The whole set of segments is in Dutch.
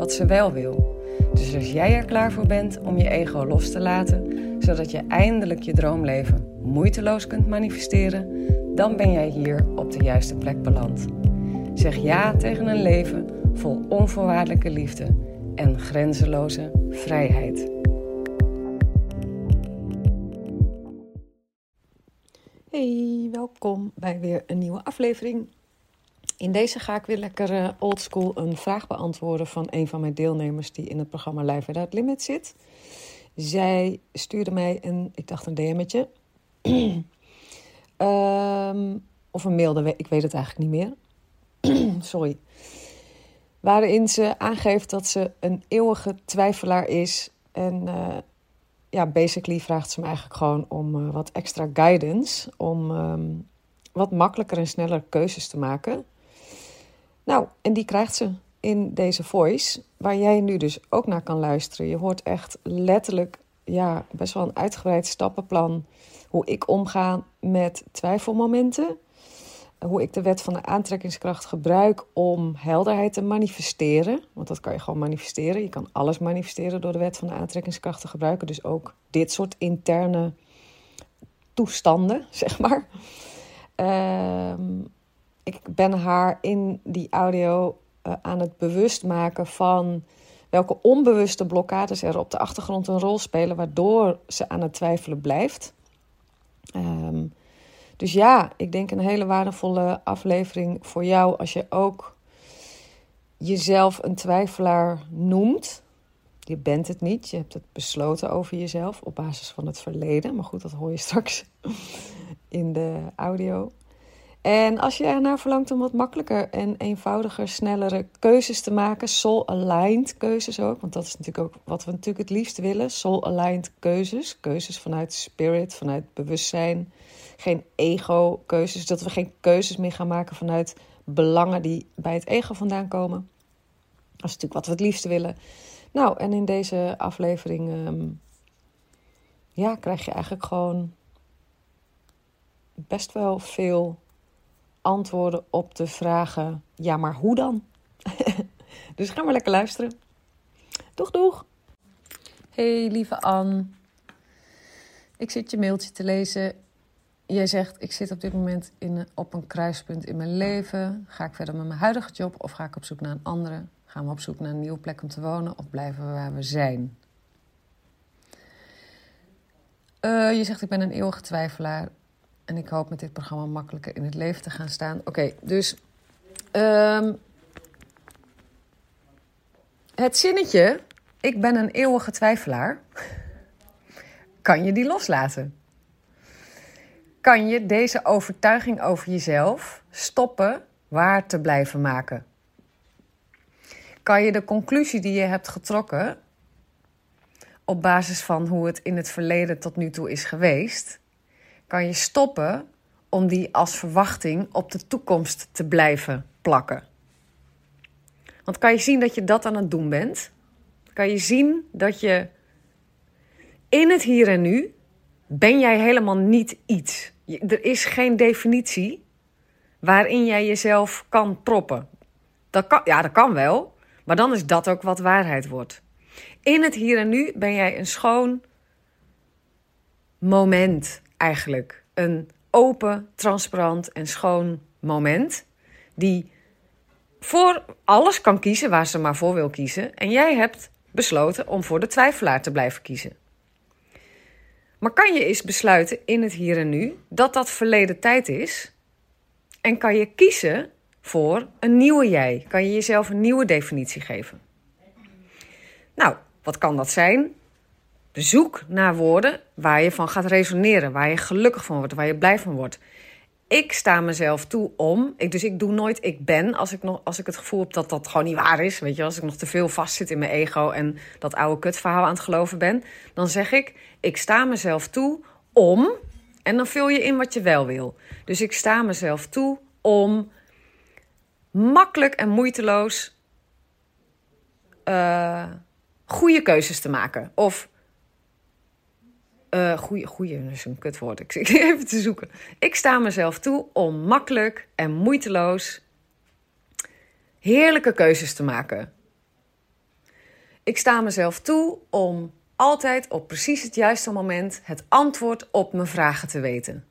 wat ze wel wil. Dus als jij er klaar voor bent om je ego los te laten, zodat je eindelijk je droomleven moeiteloos kunt manifesteren, dan ben jij hier op de juiste plek beland. Zeg ja tegen een leven vol onvoorwaardelijke liefde en grenzeloze vrijheid. Hey, welkom bij weer een nieuwe aflevering. In deze ga ik weer lekker uh, oldschool een vraag beantwoorden van een van mijn deelnemers die in het programma Live Without Limit zit. Zij stuurde mij een, ik dacht een DM'tje. um, of een mail, ik weet het eigenlijk niet meer. Sorry. Waarin ze aangeeft dat ze een eeuwige twijfelaar is. En uh, ja, basically vraagt ze me eigenlijk gewoon om uh, wat extra guidance. Om um, wat makkelijker en sneller keuzes te maken. Nou, en die krijgt ze in deze voice, waar jij nu dus ook naar kan luisteren. Je hoort echt letterlijk, ja, best wel een uitgebreid stappenplan. Hoe ik omga met twijfelmomenten. Hoe ik de wet van de aantrekkingskracht gebruik om helderheid te manifesteren. Want dat kan je gewoon manifesteren. Je kan alles manifesteren door de wet van de aantrekkingskracht te gebruiken. Dus ook dit soort interne toestanden, zeg maar. Ehm ik ben haar in die audio uh, aan het bewust maken van welke onbewuste blokkades er op de achtergrond een rol spelen, waardoor ze aan het twijfelen blijft. Um, dus ja, ik denk een hele waardevolle aflevering voor jou als je ook jezelf een twijfelaar noemt. Je bent het niet, je hebt het besloten over jezelf op basis van het verleden. Maar goed, dat hoor je straks in de audio. En als je ernaar verlangt om wat makkelijker en eenvoudiger, snellere keuzes te maken, soul-aligned keuzes ook, want dat is natuurlijk ook wat we natuurlijk het liefst willen, soul-aligned keuzes, keuzes vanuit spirit, vanuit bewustzijn, geen ego-keuzes, dat we geen keuzes meer gaan maken vanuit belangen die bij het ego vandaan komen. Dat is natuurlijk wat we het liefst willen. Nou, en in deze aflevering um, ja, krijg je eigenlijk gewoon best wel veel antwoorden op de vragen: ja, maar hoe dan? dus ga maar lekker luisteren. Doeg, doeg. Hey, lieve Anne. Ik zit je mailtje te lezen. Jij zegt: Ik zit op dit moment in, op een kruispunt in mijn leven. Ga ik verder met mijn huidige job of ga ik op zoek naar een andere? Gaan we op zoek naar een nieuwe plek om te wonen of blijven we waar we zijn? Uh, je zegt: Ik ben een eeuwige twijfelaar. En ik hoop met dit programma makkelijker in het leven te gaan staan. Oké, dus. Um, het zinnetje. Ik ben een eeuwige twijfelaar. Kan je die loslaten? Kan je deze overtuiging over jezelf stoppen waar te blijven maken? Kan je de conclusie die je hebt getrokken op basis van hoe het in het verleden tot nu toe is geweest, kan je stoppen om die als verwachting op de toekomst te blijven plakken. Want kan je zien dat je dat aan het doen bent? Kan je zien dat je in het hier en nu ben jij helemaal niet iets. Er is geen definitie waarin jij jezelf kan proppen. Dat kan, ja, dat kan wel, maar dan is dat ook wat waarheid wordt. In het hier en nu ben jij een schoon moment eigenlijk een open, transparant en schoon moment. Die voor alles kan kiezen waar ze maar voor wil kiezen. En jij hebt besloten om voor de twijfelaar te blijven kiezen. Maar kan je eens besluiten in het hier en nu dat dat verleden tijd is? En kan je kiezen voor een nieuwe jij? Kan je jezelf een nieuwe definitie geven? Nou, wat kan dat zijn? Zoek naar woorden waar je van gaat resoneren, waar je gelukkig van wordt, waar je blij van wordt. ik sta mezelf toe om. Dus ik doe nooit ik ben als ik, nog, als ik het gevoel heb dat dat gewoon niet waar is. Weet je, als ik nog te veel vastzit in mijn ego en dat oude kutverhaal aan het geloven ben. Dan zeg ik, ik sta mezelf toe om. En dan vul je in wat je wel wil. Dus ik sta mezelf toe om makkelijk en moeiteloos uh, goede keuzes te maken. Of uh, goeie, goeie, dat is een kutwoord. Ik zit even te zoeken. Ik sta mezelf toe om makkelijk en moeiteloos heerlijke keuzes te maken. Ik sta mezelf toe om altijd op precies het juiste moment het antwoord op mijn vragen te weten.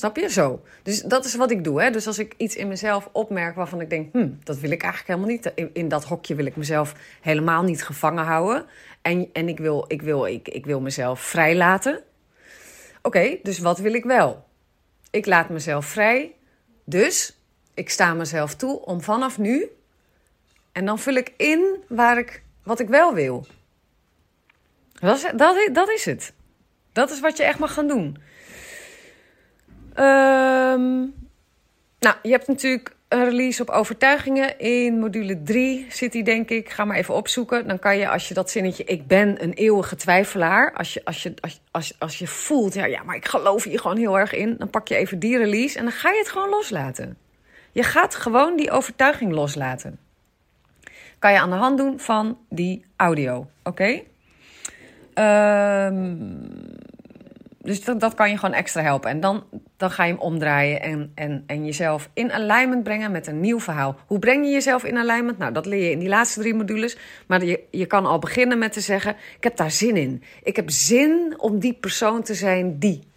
Snap je? Zo. Dus dat is wat ik doe. Hè? Dus als ik iets in mezelf opmerk waarvan ik denk, hm, dat wil ik eigenlijk helemaal niet. In, in dat hokje wil ik mezelf helemaal niet gevangen houden. En, en ik, wil, ik, wil, ik, ik wil mezelf vrij laten. Oké, dus wat wil ik wel? Ik laat mezelf vrij. Dus ik sta mezelf toe om vanaf nu. En dan vul ik in waar ik, wat ik wel wil. Dat is, dat, het. Dat is wat je echt mag gaan doen. Um, nou, je hebt natuurlijk een release op overtuigingen. In module 3 zit die, denk ik. Ga maar even opzoeken. Dan kan je, als je dat zinnetje, ik ben een eeuwige twijfelaar. Als je, als je, als, als, als je voelt, ja, ja, maar ik geloof hier gewoon heel erg in. Dan pak je even die release en dan ga je het gewoon loslaten. Je gaat gewoon die overtuiging loslaten. Kan je aan de hand doen van die audio, oké? Um, dus dat, kan je gewoon extra helpen. En dan, dan ga je hem omdraaien en, en, en jezelf in alignment brengen met een nieuw verhaal. Hoe breng je jezelf in alignment? Nou, dat leer je in die laatste drie modules. Maar je, je kan al beginnen met te zeggen: Ik heb daar zin in. Ik heb zin om die persoon te zijn die.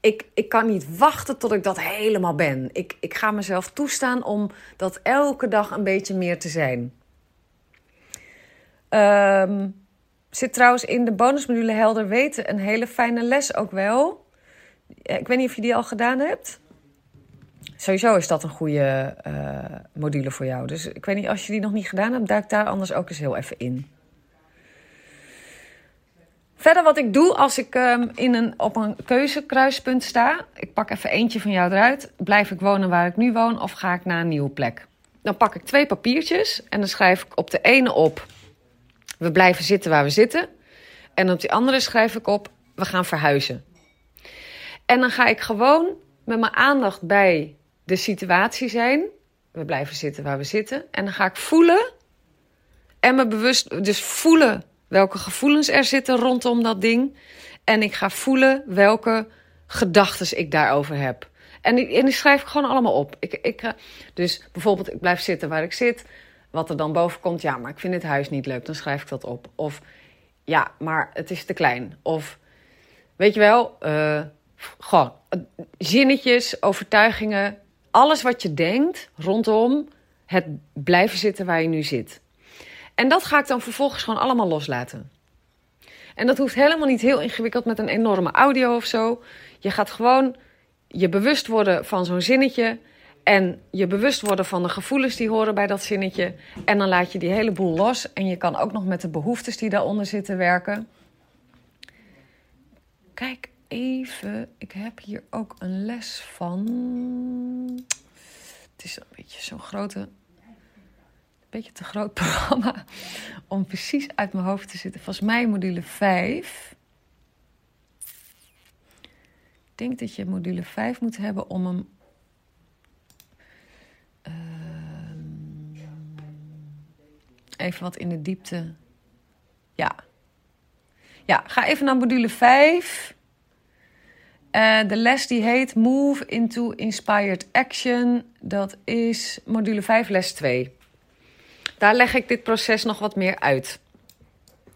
Ik, ik kan niet wachten tot ik dat helemaal ben. Ik, ik ga mezelf toestaan om dat elke dag een beetje meer te zijn. Um, Zit trouwens in de bonusmodule Helder Weten een hele fijne les ook wel. Ik weet niet of je die al gedaan hebt. Sowieso is dat een goede uh, module voor jou. Dus ik weet niet, als je die nog niet gedaan hebt, duik daar anders ook eens heel even in. Verder wat ik doe als ik um, in een, op een keuzekruispunt sta. Ik pak even eentje van jou eruit. Blijf ik wonen waar ik nu woon of ga ik naar een nieuwe plek? Dan pak ik twee papiertjes en dan schrijf ik op de ene op we blijven zitten waar we zitten. En op die andere schrijf ik op, we gaan verhuizen. En dan ga ik gewoon met mijn aandacht bij de situatie zijn. We blijven zitten waar we zitten. En dan ga ik voelen en me bewust, dus voelen welke gevoelens er zitten rondom dat ding. En ik ga voelen welke gedachten ik daarover heb. En die, en schrijf ik gewoon allemaal op. Ik, ik, dus bijvoorbeeld, ik blijf zitten waar ik zit wat er dan boven komt, ja, maar ik vind het huis niet leuk, dan schrijf ik dat op. Of ja, maar het is te klein. Of weet je wel, uh, gewoon zinnetjes, overtuigingen, alles wat je denkt rondom het blijven zitten waar je nu zit. En dat ga ik dan vervolgens gewoon allemaal loslaten. En dat hoeft helemaal niet heel ingewikkeld met een enorme audio of zo. Je gaat gewoon je bewust worden van zo'n zinnetje. En je bewust worden van de gevoelens die horen bij dat zinnetje. En dan laat je die hele boel los. En je kan ook nog met de behoeftes die daaronder zitten werken. Kijk even. Ik heb hier ook een les van. Het is een beetje zo'n grote. Een beetje te groot programma. Om precies uit mijn hoofd te zitten. Volgens mij module 5. Ik denk dat je module 5 moet hebben om hem even wat in de diepte. Ja. Ja, ga even naar module 5. Uh, eh, de les die heet Move into Inspired Action. Dat is module 5, les 2. Daar leg ik dit proces nog wat meer uit.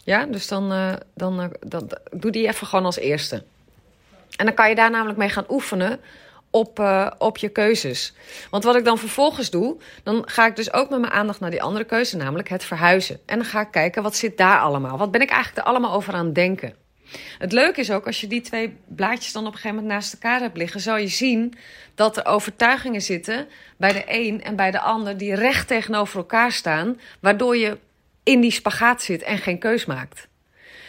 Ja, dus dan, uh, dan, uh, dan doe die even gewoon als eerste. En dan kan je daar namelijk mee gaan oefenen op, uh, op je keuzes. Want wat ik dan vervolgens doe, dan ga ik dus ook met mijn aandacht naar die andere keuze, namelijk het verhuizen. En dan ga ik kijken, wat zit daar allemaal? Wat ben ik eigenlijk er allemaal over aan het denken? Het leuke is ook, als je die twee blaadjes dan op een gegeven moment naast elkaar hebt liggen, zal je zien dat er overtuigingen zitten bij de een en bij de ander die recht tegenover elkaar staan, waardoor je in die spagaat zit en geen keus maakt.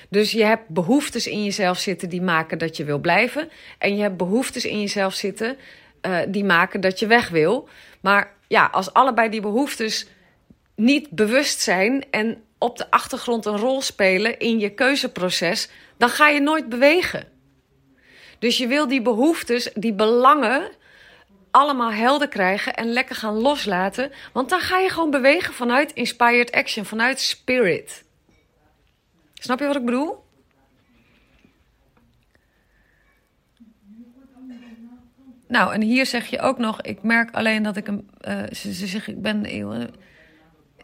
Dus je hebt behoeftes in jezelf zitten die maken dat je wil blijven. En je hebt behoeftes in jezelf zitten uh, die maken dat je weg wil. Maar ja, als allebei die behoeftes niet bewust zijn en op de achtergrond een rol spelen in je keuzeproces, dan ga je nooit bewegen. Dus je wil die behoeftes, die belangen, allemaal helder krijgen en lekker gaan loslaten. Want dan ga je gewoon bewegen vanuit inspired action, vanuit spirit. Snap je wat ik bedoel? Nou, en hier zeg je ook nog, ik merk alleen dat ik een. Uh, ze, ik ben. Uh,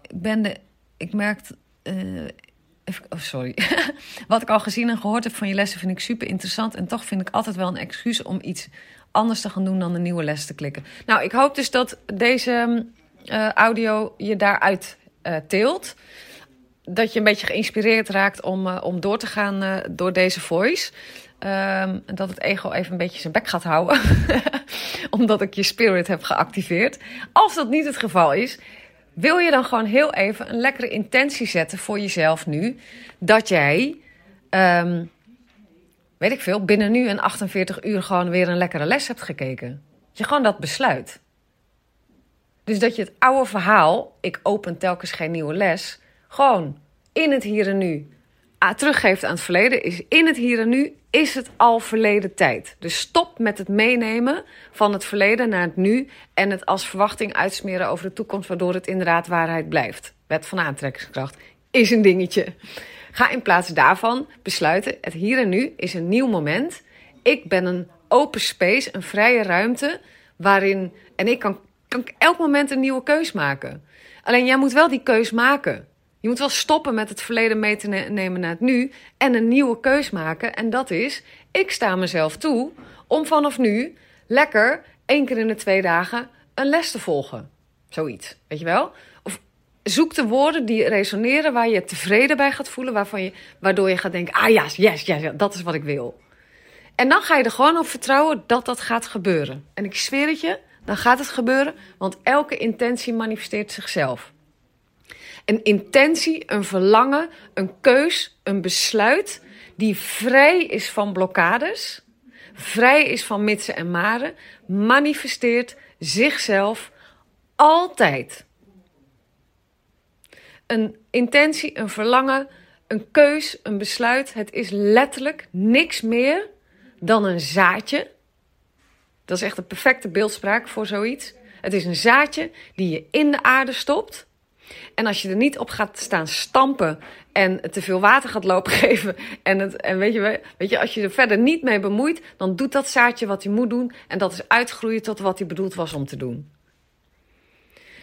ik ben de. Ik merk. Even, oh, sorry. Wat ik al gezien en gehoord heb van je lessen vind ik super interessant. En toch vind ik altijd wel een excuus om iets anders te gaan doen dan een nieuwe les te klikken. Nou, ik hoop dus dat deze audio je daaruit teelt. Dat je een beetje geïnspireerd raakt om, om door te gaan door deze voice. Um, dat het ego even een beetje zijn bek gaat houden. Omdat ik je spirit heb geactiveerd. Als dat niet het geval is, wil je dan gewoon heel even een lekkere intentie zetten voor jezelf nu. Dat jij, um, weet ik veel, binnen nu en 48 uur gewoon weer een lekkere les hebt gekeken. Dat je gewoon dat besluit. Dus dat je het oude verhaal, ik open telkens geen nieuwe les, gewoon in het hier en nu teruggeeft aan het verleden, is in het hier en nu is het al verleden tijd. Dus stop met het meenemen van het verleden naar het nu en het als verwachting uitsmeren over de toekomst, waardoor het inderdaad waarheid blijft. Wet van aantrekkingskracht is een dingetje. Ga in plaats daarvan besluiten: het hier en nu is een nieuw moment. Ik ben een open space, een vrije ruimte waarin en ik kan, kan elk moment een nieuwe keus maken. Alleen jij moet wel die keus maken. Je moet wel stoppen met het verleden mee te nemen naar het nu en een nieuwe keus maken. En dat is, ik sta mezelf toe om vanaf nu lekker één keer in de twee dagen een les te volgen. Zoiets, weet je wel? Of zoek de woorden die resoneren, waar je tevreden bij gaat voelen, waarvan je, waardoor je gaat denken, ah ja, yes, yes, dat is wat ik wil. En dan ga je er gewoon op vertrouwen dat dat gaat gebeuren. En ik zweer het je, dan gaat het gebeuren, want elke intentie manifesteert zichzelf. Een intentie, een verlangen, een keus, een besluit die vrij is van blokkades, vrij is van mitsen en maren, manifesteert zichzelf altijd. Een intentie, een verlangen, een keus, een besluit, het is letterlijk niks meer dan een zaadje. Dat is echt een perfecte beeldspraak voor zoiets. Het is een zaadje die je in de aarde stopt en als je er niet op gaat staan stampen en te veel water gaat lopen geven. En, het, en weet, je, weet je, als je er verder niet mee bemoeit, dan doet dat zaadje wat hij moet doen. En dat is uitgroeien tot wat hij bedoeld was om te doen.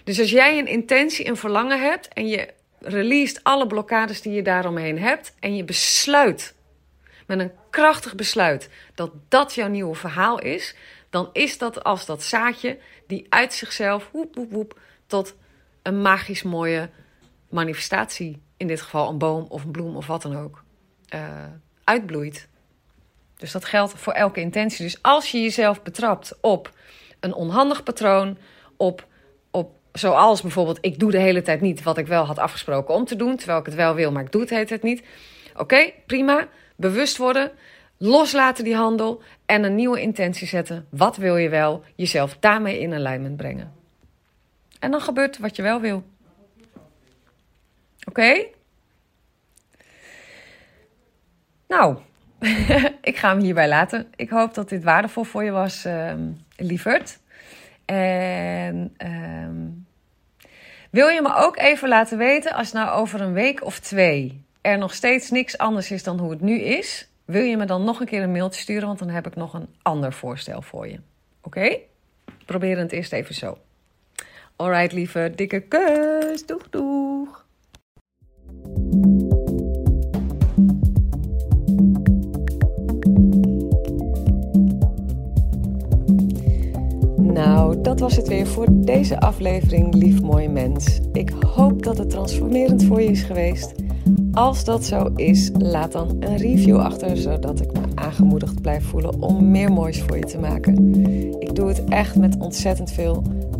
Dus als jij een intentie, een verlangen hebt en je released alle blokkades die je daaromheen hebt en je besluit met een krachtig besluit dat dat jouw nieuwe verhaal is, dan is dat als dat zaadje die uit zichzelf woep, woep, woep, tot een magisch mooie manifestatie, in dit geval een boom of een bloem of wat dan ook, uh, uitbloeit. Dus dat geldt voor elke intentie. Dus als je jezelf betrapt op een onhandig patroon, op, op zoals bijvoorbeeld ik doe de hele tijd niet wat ik wel had afgesproken om te doen, terwijl ik het wel wil, maar ik doe het hele niet. Oké, prima. Bewust worden, loslaten die handel en een nieuwe intentie zetten. Wat wil je wel? Jezelf daarmee in alignment brengen. En dan gebeurt wat je wel wil. Oké? Nou, ik ga hem hierbij laten. Ik hoop dat dit waardevol voor je was, uh, lieverd. En uh, wil je me ook even laten weten als nou over een week of twee er nog steeds niks anders is dan hoe het nu is? Wil je me dan nog een keer een mailtje sturen, want dan heb ik nog een ander voorstel voor je. Oké? Probeer het eerst even zo. Alright, lieve, dikke kus. Doeg, doeg. Nou, dat was het weer voor deze aflevering, lief mooi mens. Ik hoop dat het transformerend voor je is geweest. Als dat zo is, laat dan een review achter, zodat ik me aangemoedigd blijf voelen om meer moois voor je te maken. Ik doe het echt met ontzettend veel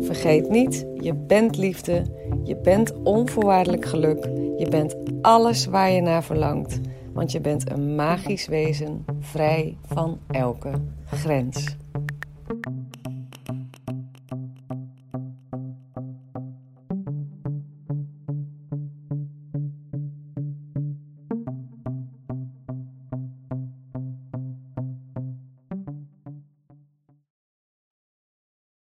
Vergeet niet, je bent liefde, je bent onvoorwaardelijk geluk, je bent alles waar je naar verlangt, want je bent een magisch wezen, vrij van elke grens.